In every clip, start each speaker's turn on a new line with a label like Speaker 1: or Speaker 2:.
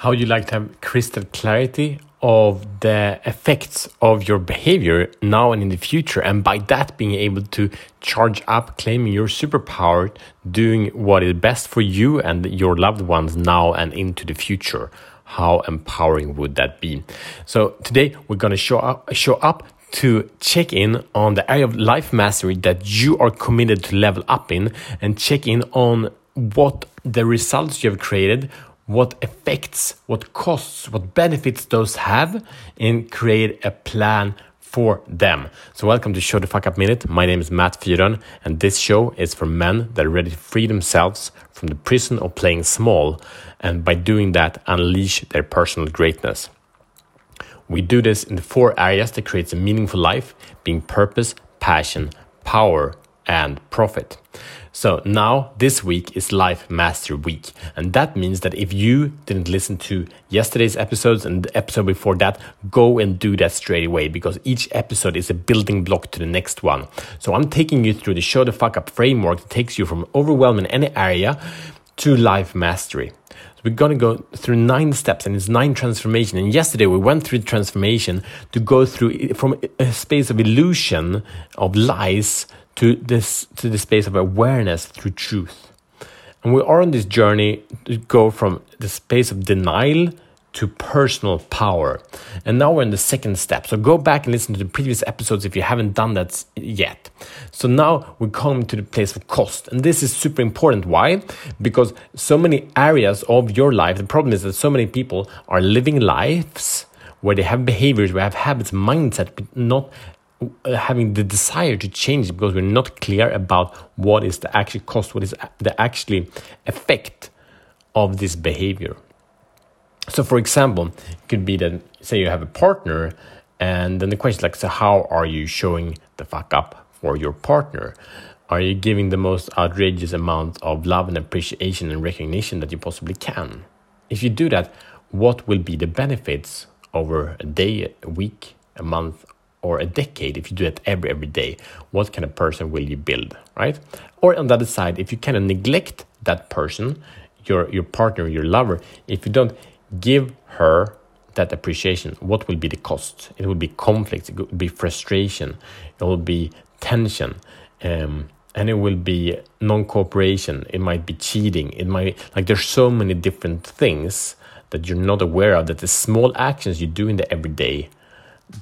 Speaker 1: how you like to have crystal clarity of the effects of your behavior now and in the future and by that being able to charge up claiming your superpower doing what is best for you and your loved ones now and into the future. How empowering would that be? So today we're going to show up show up to check in on the area of life mastery that you are committed to level up in and check in on what the results you have created what effects, what costs, what benefits those have, and create a plan for them. So, welcome to Show the Fuck Up Minute. My name is Matt Fyron, and this show is for men that are ready to free themselves from the prison of playing small, and by doing that, unleash their personal greatness. We do this in the four areas that creates a meaningful life, being purpose, passion, power, and profit. So now this week is Life Master Week. And that means that if you didn't listen to yesterday's episodes and the episode before that, go and do that straight away because each episode is a building block to the next one. So I'm taking you through the show the fuck up framework that takes you from overwhelm in any area to life mastery. So we're gonna go through nine steps and it's nine transformation. And yesterday we went through the transformation to go through from a space of illusion, of lies, to this to the space of awareness through truth. And we are on this journey to go from the space of denial to personal power. And now we're in the second step. So go back and listen to the previous episodes if you haven't done that yet. So now we come to the place of cost. And this is super important. Why? Because so many areas of your life, the problem is that so many people are living lives where they have behaviors, where they have habits, mindset, but not Uh, having the desire to change because we're not clear about what is the actual cost, what is the actually effect of this behavior. So, for example, it could be that say you have a partner, and then the question is like, so how are you showing the fuck up for your partner? Are you giving the most outrageous amount of love and appreciation and recognition that you possibly can? If you do that, what will be the benefits over a day, a week, a month, or a decade if you do it every every day what kind of person will you build right? Or on the other side if you kind of neglect that person your your partner your lover if you don't give her that appreciation what will be the cost? It will be conflict it will be frustration it will be tension um, and it will be non-cooperation it might be cheating it might like there's so many different things that you're not aware of that the small actions you do in the everyday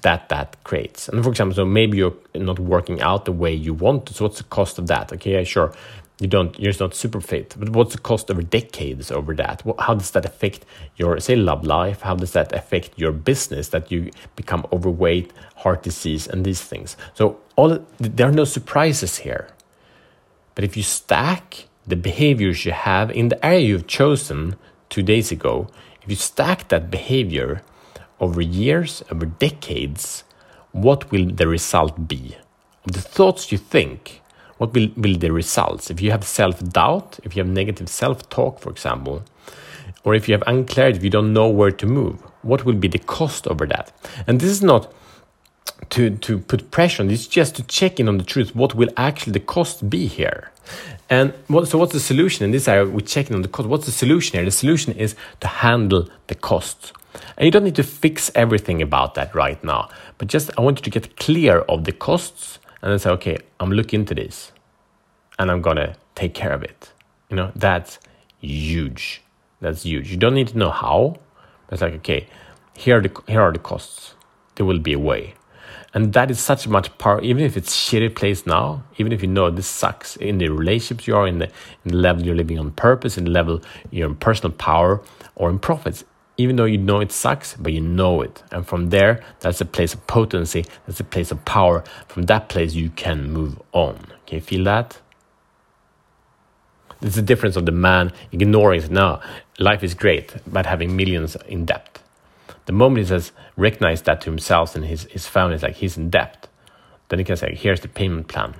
Speaker 1: that that creates. And for example, so maybe you're not working out the way you want. So what's the cost of that? Okay, yeah, sure. You don't, you're not super fit, but what's the cost over decades over that? How does that affect your, say, love life? How does that affect your business that you become overweight, heart disease, and these things? So all there are no surprises here. But if you stack the behaviors you have in the area you've chosen two days ago, if you stack that behavior over years, over decades, what will the result be? Of the thoughts you think, what will, will the results? If you have self doubt, if you have negative self talk, for example, or if you have unclarity, if you don't know where to move, what will be the cost over that? And this is not to, to put pressure on, it's just to check in on the truth. What will actually the cost be here? And what, so, what's the solution? In this area, we're checking on the cost. What's the solution here? The solution is to handle the costs. And you don't need to fix everything about that right now, but just I want you to get clear of the costs and then say, okay, I'm looking into this and I'm gonna take care of it. You know, that's huge. That's huge. You don't need to know how, but it's like, okay, here are the, here are the costs. There will be a way. And that is such much power, even if it's shitty place now, even if you know this sucks in the relationships you are in the, in the level you're living on purpose, in the level you're in personal power or in profits even though you know it sucks, but you know it. And from there, that's a place of potency, that's a place of power. From that place, you can move on. Can you feel that? It's the difference of the man ignoring it. No, life is great, but having millions in debt. The moment he says, recognize that to himself and his, his family, is like he's in debt, then he can say, here's the payment plan.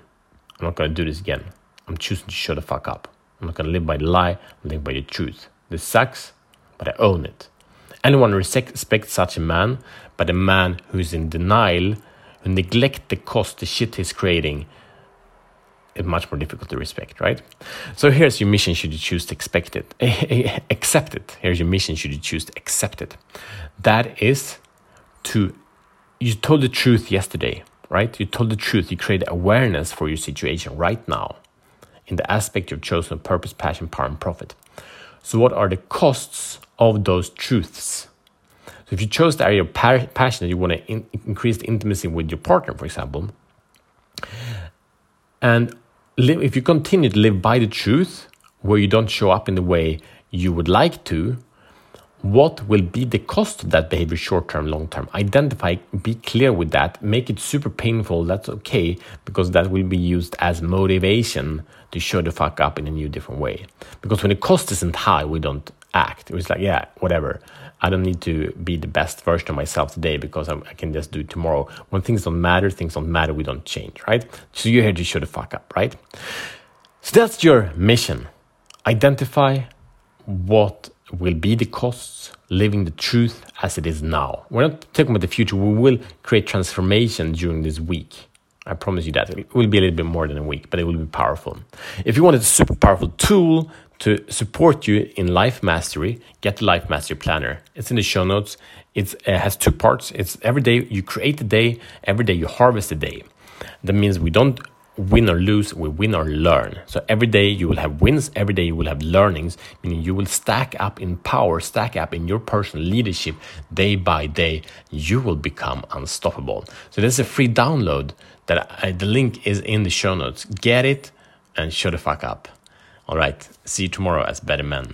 Speaker 1: I'm not going to do this again. I'm choosing to shut the fuck up. I'm not going to live by the lie, I'm living by the truth. This sucks, but I own it. Anyone respects such a man, but a man who is in denial, who neglect the cost, the shit he's creating, it's much more difficult to respect, right? So here's your mission should you choose to expect it. accept it. Here's your mission should you choose to accept it. That is to, you told the truth yesterday, right? You told the truth. You create awareness for your situation right now in the aspect you've chosen purpose, passion, power, and profit. So, what are the costs of those truths? So, if you chose the area of passion you want to in- increase the intimacy with your partner, for example, and if you continue to live by the truth where you don't show up in the way you would like to, what will be the cost of that behavior short term, long term? Identify, be clear with that, make it super painful. That's okay because that will be used as motivation to show the fuck up in a new, different way. Because when the cost isn't high, we don't act. It was like, yeah, whatever. I don't need to be the best version of myself today because I'm, i can just do it tomorrow. When things don't matter, things don't matter, we don't change, right? So you're here to show the fuck up, right? So that's your mission. Identify what will be the costs living the truth as it is now. We're not talking about the future. We will create transformation during this week. I promise you that. It will be a little bit more than a week, but it will be powerful. If you want a super powerful tool to support you in life mastery, get the life mastery planner. It's in the show notes. It's, it has two parts. It's every day you create the day, every day you harvest the day. That means we don't win or lose, we win or learn. So every day you will have wins, every day you will have learnings, meaning you will stack up in power, stack up in your personal leadership day by day. You will become unstoppable. So there's a free download that I, the link is in the show notes. Get it and show the fuck up. All right, see you tomorrow as better men.